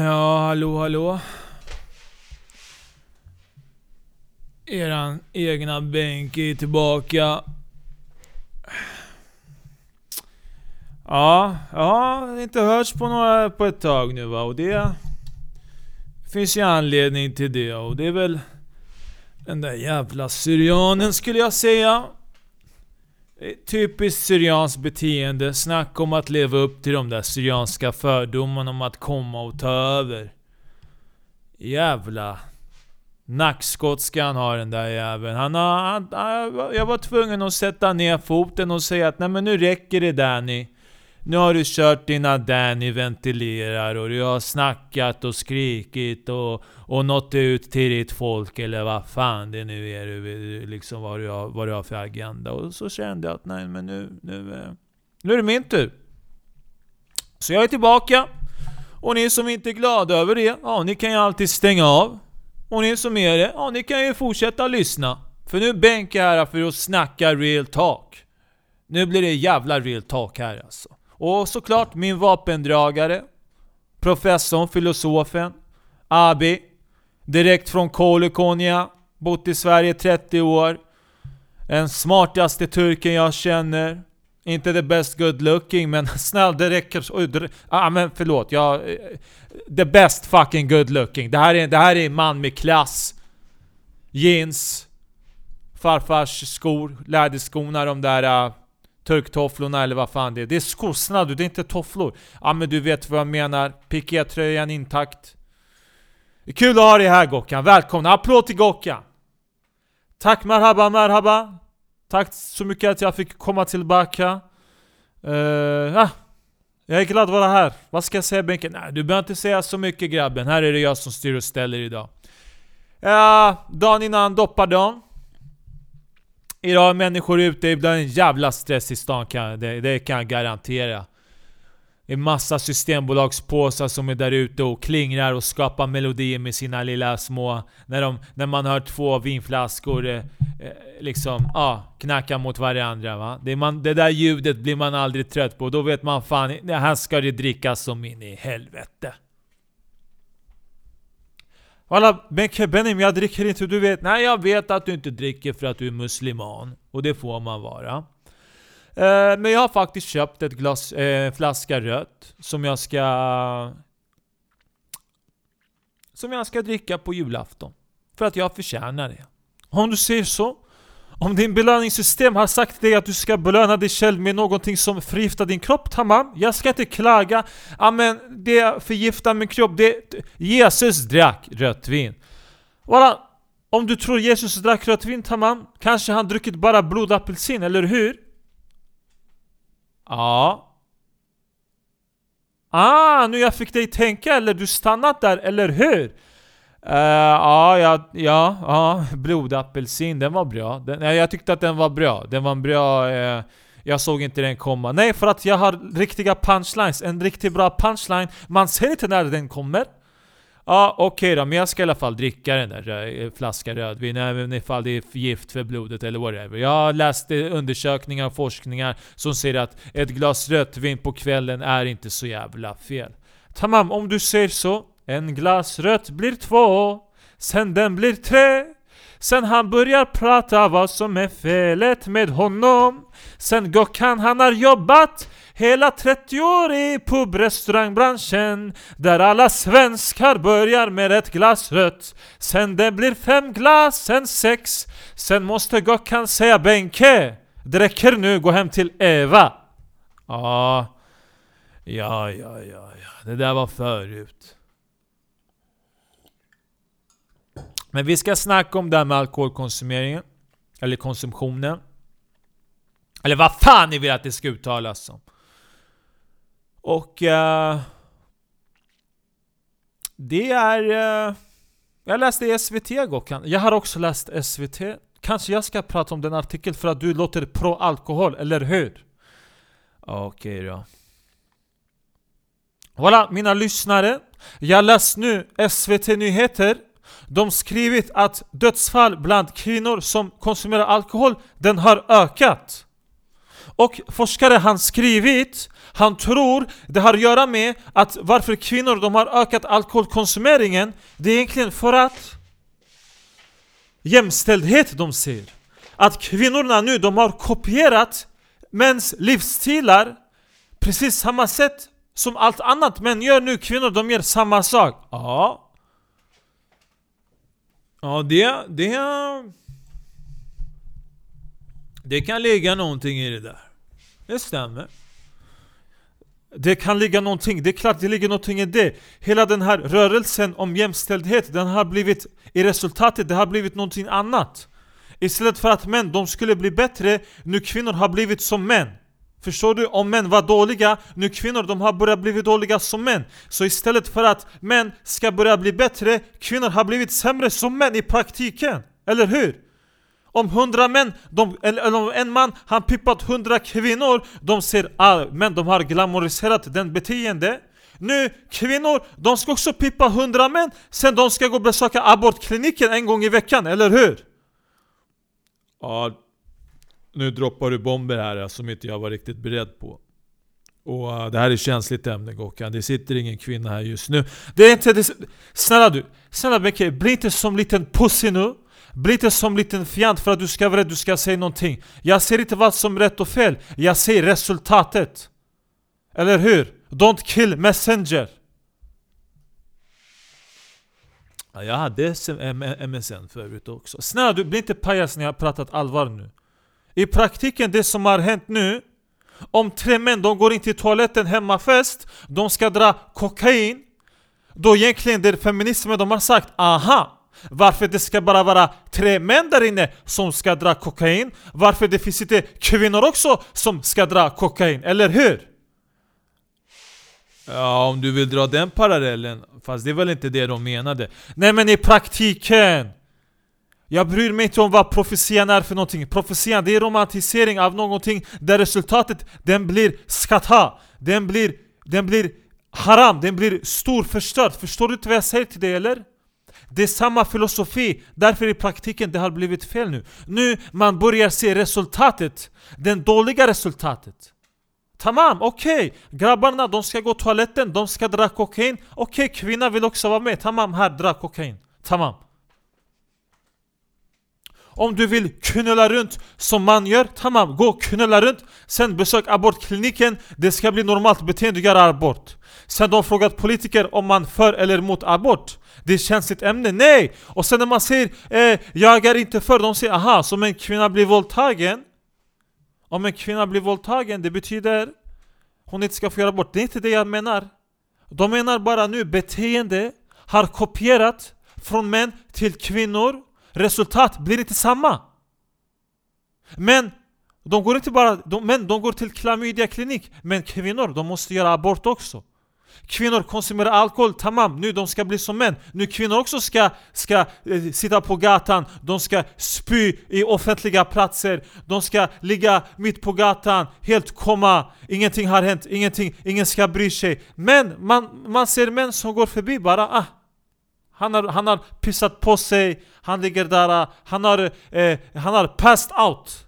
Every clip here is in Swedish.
Ja, hallå, hallå. Eran egna bänk är tillbaka. Ja, ja, inte hörts på, några, på ett tag nu va, och det finns ju anledning till det och det är väl den där jävla syrianen skulle jag säga. Eh, typiskt syrianskt beteende. Snacka om att leva upp till de där syrianska fördomarna om att komma och ta över. Jävla nackskott ska han ha den där jäveln. Han har, han, jag var tvungen att sätta ner foten och säga att nej men nu räcker det Danny. Nu har du kört dina Danny ventilerar och du har snackat och skrikit och, och nått ut till ditt folk eller vad fan det nu är du, liksom vad du, har, vad du har för agenda. Och så kände jag att nej men nu, nu, eh, nu är det min tur. Så jag är tillbaka. Och ni som inte är glada över det, ja ni kan ju alltid stänga av. Och ni som är det, ja ni kan ju fortsätta lyssna. För nu bänkar jag här för att snacka real talk. Nu blir det jävla real talk här alltså. Och såklart min vapendragare, professorn, filosofen, Abi, direkt från Kolokonia, bott i Sverige 30 år. Den smartaste turken jag känner. Inte the best good looking men snäll det räcker så... Oj, ah, men förlåt, jag... The best fucking good looking. Det här är, det här är en man med klass. Jeans. Farfars skor, läderskorna de där... Uh, turktofflorna eller vad fan det är. Det är skor, du, det är inte tofflor. Ja men du vet vad jag menar. Pikétröjan intakt. Kul att ha dig här Gockan, välkomna! Applåd till Gockan! Tack marhaba marhaba! Tack så mycket att jag fick komma tillbaka. Uh, ah, jag är glad att vara här. Vad ska jag säga Benke? Nej, du behöver inte säga så mycket grabben. Här är det jag som styr och ställer idag. Uh, dagen innan doppardagen. Idag är människor ute, ibland en jävla stress i stan kan, det, det kan jag garantera. Det är massa systembolagspåsar som är där ute och klingrar och skapar melodier med sina lilla små... När, de, när man hör två vinflaskor eh, eh liksom, ja, ah, knacka mot varandra va. Det, man, det där ljudet blir man aldrig trött på. Då vet man fan, här ska det drickas som in i helvete. Alla Benim, jag dricker inte, du vet. Nej, jag vet att du inte dricker för att du är musliman. Och det får man vara. Eh, men jag har faktiskt köpt ett glas, eh, flaska rött som jag ska... Som jag ska dricka på julafton. För att jag förtjänar det. Om du säger så, om din belöningssystem har sagt dig att du ska belöna dig själv med någonting som förgiftar din kropp, tamam. Jag ska inte klaga. amen, det förgiftar min kropp. Det, Jesus drack rött vin. Bara, om du tror Jesus drack rött vin, tamam. Kanske han druckit bara blodapelsin, eller hur? Ja. Ah, nu jag fick dig tänka, eller du stannat där, eller hur? Uh, ja, ja, ja, ja, blodapelsin, den var bra. Den, jag tyckte att den var bra. Den var bra... Uh, jag såg inte den komma. Nej, för att jag har riktiga punchlines. En riktigt bra punchline. Man ser inte när den kommer. Ja, okej okay då, men jag ska i alla fall dricka den där eh, flaskan rödvin, även ifall det är gift för blodet eller whatever. Jag har läst undersökningar och forskningar som säger att ett glas rött vin på kvällen är inte så jävla fel. Tamam, om du säger så. En glas rött blir två, sen den blir tre. Sen han börjar prata vad som är felet med honom. Sen Gokhan han har jobbat hela 30 år i pubrestaurangbranschen. Där alla svenskar börjar med ett glas rött. Sen det blir fem glas, sen sex. Sen måste Gokhan säga Benke. Det räcker nu, gå hem till Eva. Ja, ja, ja, ja, ja. Det där var förut. Men vi ska snacka om det här med alkoholkonsumeringen. Eller konsumtionen. Eller vad fan ni vill att det ska uttalas som. Och... Uh, det är... Uh, jag läste i SVT igår. Jag har också läst SVT. Kanske jag ska prata om den artikeln för att du låter pro-alkohol, eller hur? Okej okay då. Voilà, mina lyssnare. Jag läste nu SVT Nyheter de skrivit att dödsfall bland kvinnor som konsumerar alkohol, den har ökat. Och forskare han skrivit, han tror det har att göra med att varför kvinnor de har ökat alkoholkonsumeringen, det är egentligen för att jämställdhet de ser. Att kvinnorna nu, de har kopierat mäns livsstilar precis samma sätt som allt annat män gör nu. Kvinnor, de gör samma sak. Ja. Ja, det, det... Det kan ligga någonting i det där. Det stämmer. Det kan ligga någonting, det är klart det ligger någonting i det. Hela den här rörelsen om jämställdhet, den har blivit, i resultatet, det har blivit någonting annat. Istället för att män, de skulle bli bättre, nu kvinnor har blivit som män. Förstår du? Om män var dåliga, nu kvinnor de har börjat bli dåliga som män. Så istället för att män ska börja bli bättre, kvinnor har blivit sämre som män i praktiken. Eller hur? Om hundra män, de, eller om en man, han pippat hundra kvinnor, de ser ah, men de har glamoriserat den beteende. Nu, kvinnor, de ska också pippa hundra män, sen de ska gå och besöka abortkliniken en gång i veckan, eller hur? Ja, nu droppar du bomber här alltså, som inte jag var riktigt beredd på. Och äh, det här är känsligt ämne Gokan, det sitter ingen kvinna här just nu. Det är inte det, Snälla du, snälla Becke, bli inte som liten pussy nu. Bli inte som liten fjant för att du ska vara rädd, du ska säga någonting. Jag ser inte vad som är rätt och fel, jag ser resultatet. Eller hur? Don't kill messenger. Ja, jag hade MSN förut också. Snälla du, bli inte pajas när jag har pratat allvar nu. I praktiken, det som har hänt nu Om tre män de går in till toaletten hemmafest De ska dra kokain Då egentligen det är feminismen de har sagt Aha! Varför det ska bara vara tre män där inne som ska dra kokain Varför det finns inte kvinnor också som ska dra kokain, eller hur? Ja, om du vill dra den parallellen Fast det är väl inte det de menade Nej men i praktiken! Jag bryr mig inte om vad profetian är för någonting. Profetian det är romantisering av någonting där resultatet den blir skata Den blir, den blir haram, den blir stor förstörd. Förstår du inte vad jag säger till dig eller? Det är samma filosofi, därför i praktiken det har blivit fel nu. Nu man börjar se resultatet, det dåliga resultatet. Tamam, okej. Okay. Grabbarna de ska gå toaletten, de ska dra kokain. Okej, okay, kvinnan vill också vara med. Tamam, här, dra kokain. Tamam. Om du vill knulla runt som man gör, tamam, gå och knulla runt. Sen besök abortkliniken, det ska bli normalt beteende att göra abort. Sen de frågat politiker om man för eller emot abort. Det är känsligt ämne, nej! Och sen när man säger eh, 'Jag är inte för' de säger 'Aha, som en kvinna blir våldtagen' Om en kvinna blir våldtagen, det betyder hon inte ska få göra abort. Det är inte det jag menar. De menar bara nu beteende har kopierat från män till kvinnor resultat blir inte samma. Men de går inte bara, de, men de går till klamydiaklinik. Men kvinnor, de måste göra abort också. Kvinnor konsumerar alkohol, tamam, nu de ska bli som män. Nu kvinnor också ska, ska eh, sitta på gatan, de ska spy i offentliga platser, de ska ligga mitt på gatan, helt komma, ingenting har hänt, ingenting, ingen ska bry sig. Men man, man ser män som går förbi bara, ah, han har, han har pissat på sig, han ligger där, han har, eh, han har passed out.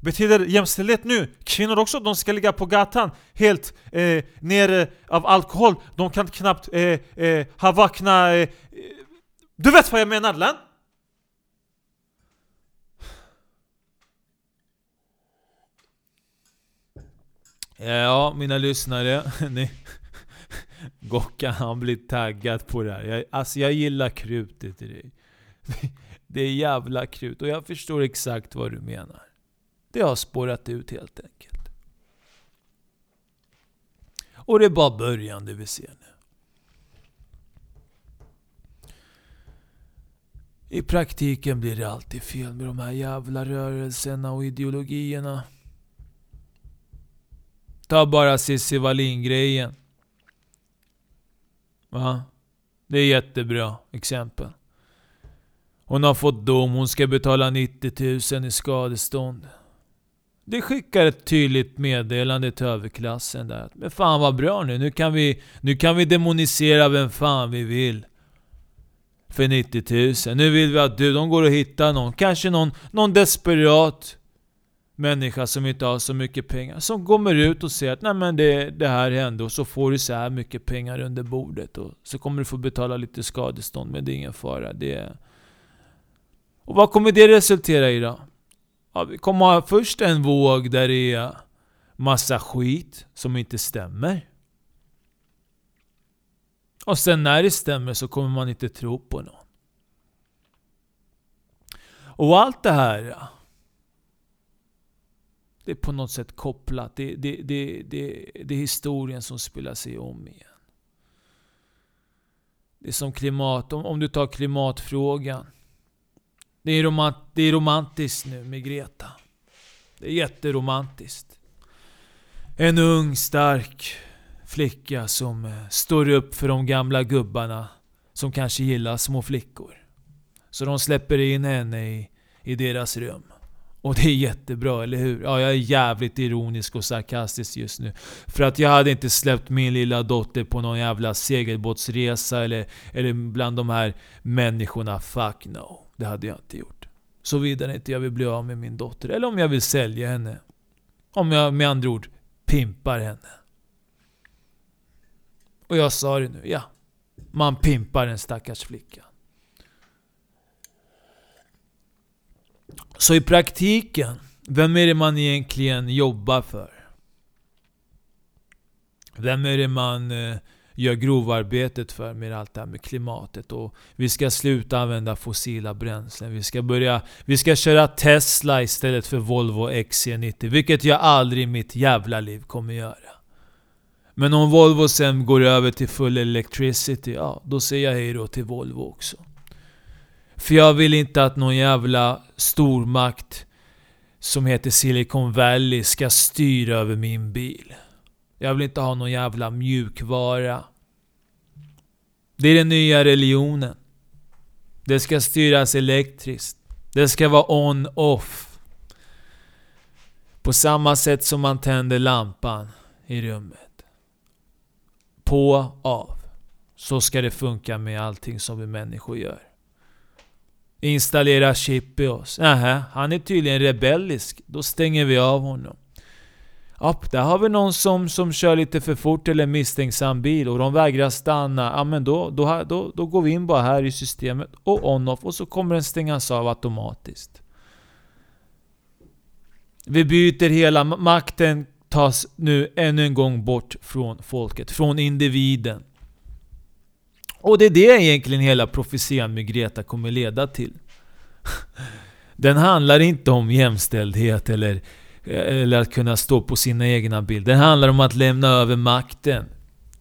Betyder jämställdhet nu, kvinnor också, de ska ligga på gatan helt eh, nere eh, av alkohol. De kan knappt eh, eh, ha vakna... Eh, eh du vet vad jag menar Len? Ja, mina lyssnare. ni, Gockan han blir taggad på det här. Jag, alltså jag gillar krutet i dig. Det är jävla krut och jag förstår exakt vad du menar. Det har spårat ut helt enkelt. Och det är bara början det vi ser nu. I praktiken blir det alltid fel med de här jävla rörelserna och ideologierna. Ta bara Cissi Wallin-grejen. Va? Det är jättebra exempel. Hon har fått dom, hon ska betala 90 000 i skadestånd. Det skickar ett tydligt meddelande till överklassen där. Men fan vad bra nu, nu kan vi, nu kan vi demonisera vem fan vi vill. För 90 000. Nu vill vi att du, de går och hittar någon, kanske någon, någon desperat människa som inte har så mycket pengar. Som kommer ut och säger att Nej, men det, det här hände och så får du så här mycket pengar under bordet. Och så kommer du få betala lite skadestånd men det är ingen fara. Det Och vad kommer det resultera i då? Ja, vi kommer ha först en våg där det är massa skit som inte stämmer. Och sen när det stämmer så kommer man inte tro på någon. Och allt det här det är på något sätt kopplat. Det, det, det, det, det är historien som spelar sig om igen. Det är som klimat, om, om du tar klimatfrågan. Det är, romant, det är romantiskt nu med Greta. Det är jätteromantiskt. En ung, stark flicka som eh, står upp för de gamla gubbarna som kanske gillar små flickor. Så de släpper in henne i, i deras rum. Och det är jättebra, eller hur? Ja, jag är jävligt ironisk och sarkastisk just nu. För att jag hade inte släppt min lilla dotter på någon jävla segelbåtsresa eller, eller bland de här människorna. Fuck no. Det hade jag inte gjort. Såvida inte jag vill bli av med min dotter. Eller om jag vill sälja henne. Om jag med andra ord pimpar henne. Och jag sa det nu, ja. Man pimpar en stackars flicka. Så i praktiken, vem är det man egentligen jobbar för? Vem är det man eh, gör grovarbetet för med allt det här med klimatet? Och vi ska sluta använda fossila bränslen. Vi ska börja... Vi ska köra Tesla istället för Volvo XC90. Vilket jag aldrig i mitt jävla liv kommer göra. Men om Volvo sen går över till full electricity, ja då säger jag hej då till Volvo också. För jag vill inte att någon jävla stormakt som heter Silicon Valley ska styra över min bil. Jag vill inte ha någon jävla mjukvara. Det är den nya religionen. Det ska styras elektriskt. Det ska vara on-off. På samma sätt som man tänder lampan i rummet. På, av. Så ska det funka med allting som vi människor gör. Installera chip i oss. Nähä, han är tydligen rebellisk. Då stänger vi av honom. Upp, där har vi någon som, som kör lite för fort eller misstänksam bil och de vägrar stanna. Ja men då, då, då, då går vi in bara här i systemet och on-off och så kommer den stängas av automatiskt. Vi byter hela... Makten tas nu ännu en gång bort från folket, från individen. Och det är det egentligen hela profetian med Greta kommer leda till. Den handlar inte om jämställdhet eller, eller att kunna stå på sina egna bilder. Den handlar om att lämna över makten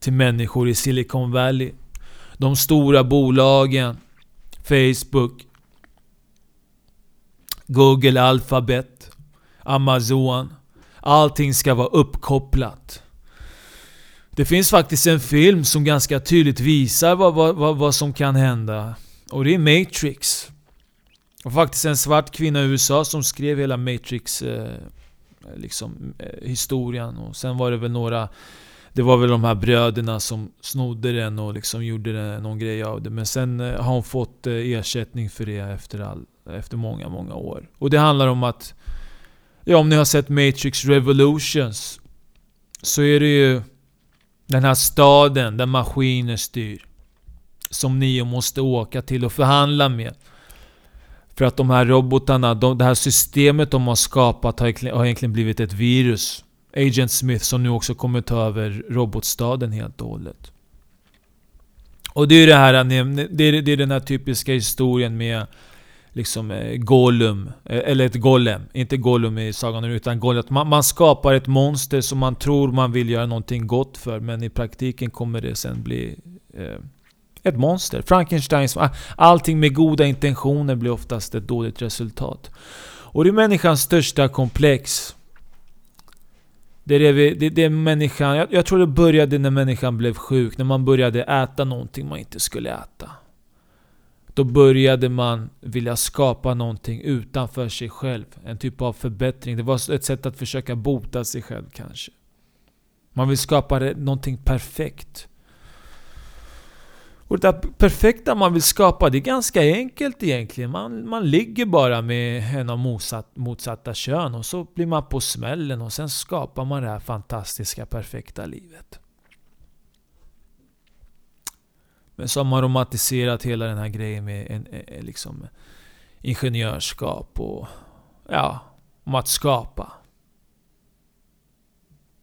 till människor i Silicon Valley. De stora bolagen, Facebook, Google, Alphabet, Amazon. Allting ska vara uppkopplat. Det finns faktiskt en film som ganska tydligt visar vad, vad, vad, vad som kan hända. Och det är Matrix. Och faktiskt en svart kvinna i USA som skrev hela Matrix eh, liksom, eh, historien. Och sen var det väl några... Det var väl de här bröderna som snodde den och liksom gjorde någon grej av det. Men sen eh, har hon fått eh, ersättning för det efter, all, efter många, många år. Och det handlar om att... Ja, om ni har sett Matrix Revolutions. Så är det ju den här staden där maskiner styr. Som ni måste åka till och förhandla med. För att de här robotarna, de, det här systemet de har skapat har, har egentligen blivit ett virus. Agent Smith som nu också kommer ta över robotstaden helt och hållet. Och det är det här, det är, det är den här typiska historien med liksom eh, Gollum, eh, eller ett Golem. Inte Gollum i Sagan utan Golem. Man, man skapar ett monster som man tror man vill göra någonting gott för, men i praktiken kommer det sen bli eh, ett monster. Frankensteins... Ah, allting med goda intentioner blir oftast ett dåligt resultat. Och det är människans största komplex. Det är, det, det, det är människan... Jag, jag tror det började när människan blev sjuk, när man började äta någonting man inte skulle äta. Då började man vilja skapa någonting utanför sig själv. En typ av förbättring. Det var ett sätt att försöka bota sig själv kanske. Man vill skapa någonting perfekt. Och det där perfekta man vill skapa, det är ganska enkelt egentligen. Man, man ligger bara med en av motsatt, motsatta kön och så blir man på smällen och sen skapar man det här fantastiska, perfekta livet. Men så har man romantiserat hela den här grejen med en, en, liksom ingenjörskap och ja, om att skapa.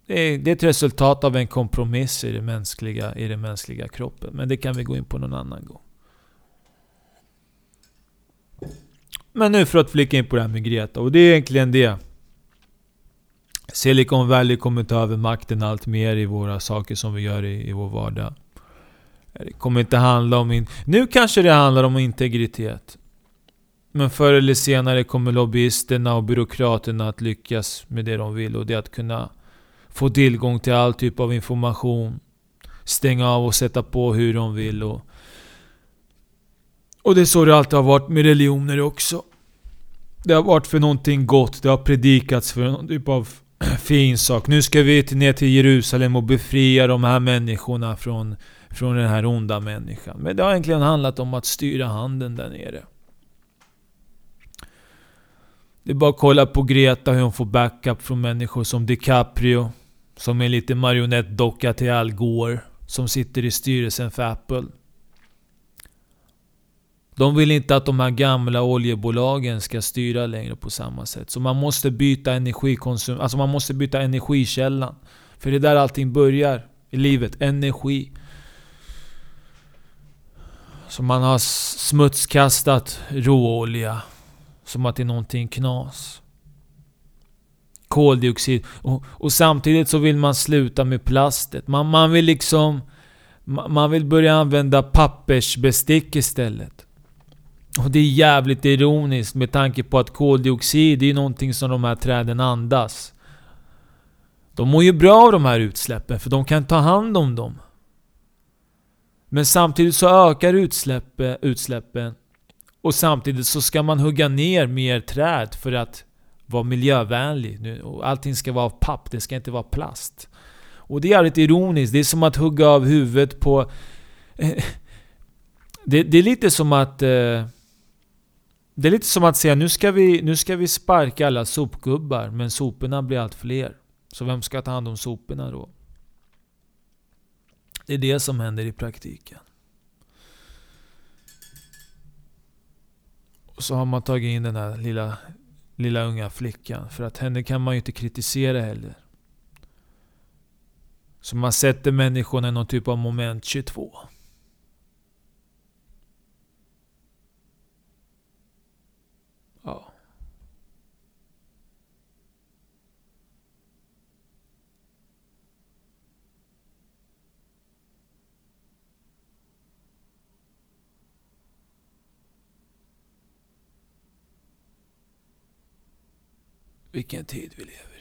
Det är, det är ett resultat av en kompromiss i, det mänskliga, i den mänskliga kroppen. Men det kan vi gå in på någon annan gång. Men nu för att flicka in på det här med Greta. Och det är egentligen det. Silicon Valley kommer ta över makten allt mer i våra saker som vi gör i, i vår vardag. Det kommer inte handla om... In nu kanske det handlar om integritet. Men förr eller senare kommer lobbyisterna och byråkraterna att lyckas med det de vill. Och det är att kunna få tillgång till all typ av information. Stänga av och sätta på hur de vill. Och, och det är så det alltid har varit med religioner också. Det har varit för någonting gott. Det har predikats för någon typ av fin sak. Nu ska vi ner till Jerusalem och befria de här människorna från, från den här onda människan. Men det har egentligen handlat om att styra handeln där nere. Det är bara att kolla på Greta hur hon får backup från människor som DiCaprio. Som är lite marionettdocka till Al Gore. Som sitter i styrelsen för Apple. De vill inte att de här gamla oljebolagen ska styra längre på samma sätt. Så man måste byta energikonsum... Alltså man måste byta energikällan. För det är där allting börjar i livet. Energi. Så man har smutskastat råolja. Som att det är någonting knas. Koldioxid. Och, och samtidigt så vill man sluta med plastet. Man, man vill liksom... Man vill börja använda pappersbestick istället. Och det är jävligt ironiskt med tanke på att koldioxid är någonting som de här träden andas. De mår ju bra av de här utsläppen för de kan ta hand om dem. Men samtidigt så ökar utsläppen och samtidigt så ska man hugga ner mer träd för att vara miljövänlig. Allting ska vara av papp, det ska inte vara plast. Och det är lite ironiskt. Det är som att hugga av huvudet på... det, det, är lite som att... Eh, det är lite som att säga nu ska, vi, nu ska vi sparka alla sopgubbar, men soporna blir allt fler. Så vem ska ta hand om soporna då? Det är det som händer i praktiken. Och så har man tagit in den här lilla, lilla unga flickan. För att henne kan man ju inte kritisera heller. Så man sätter människorna i någon typ av moment 22. Ja. Vilken tid vi lever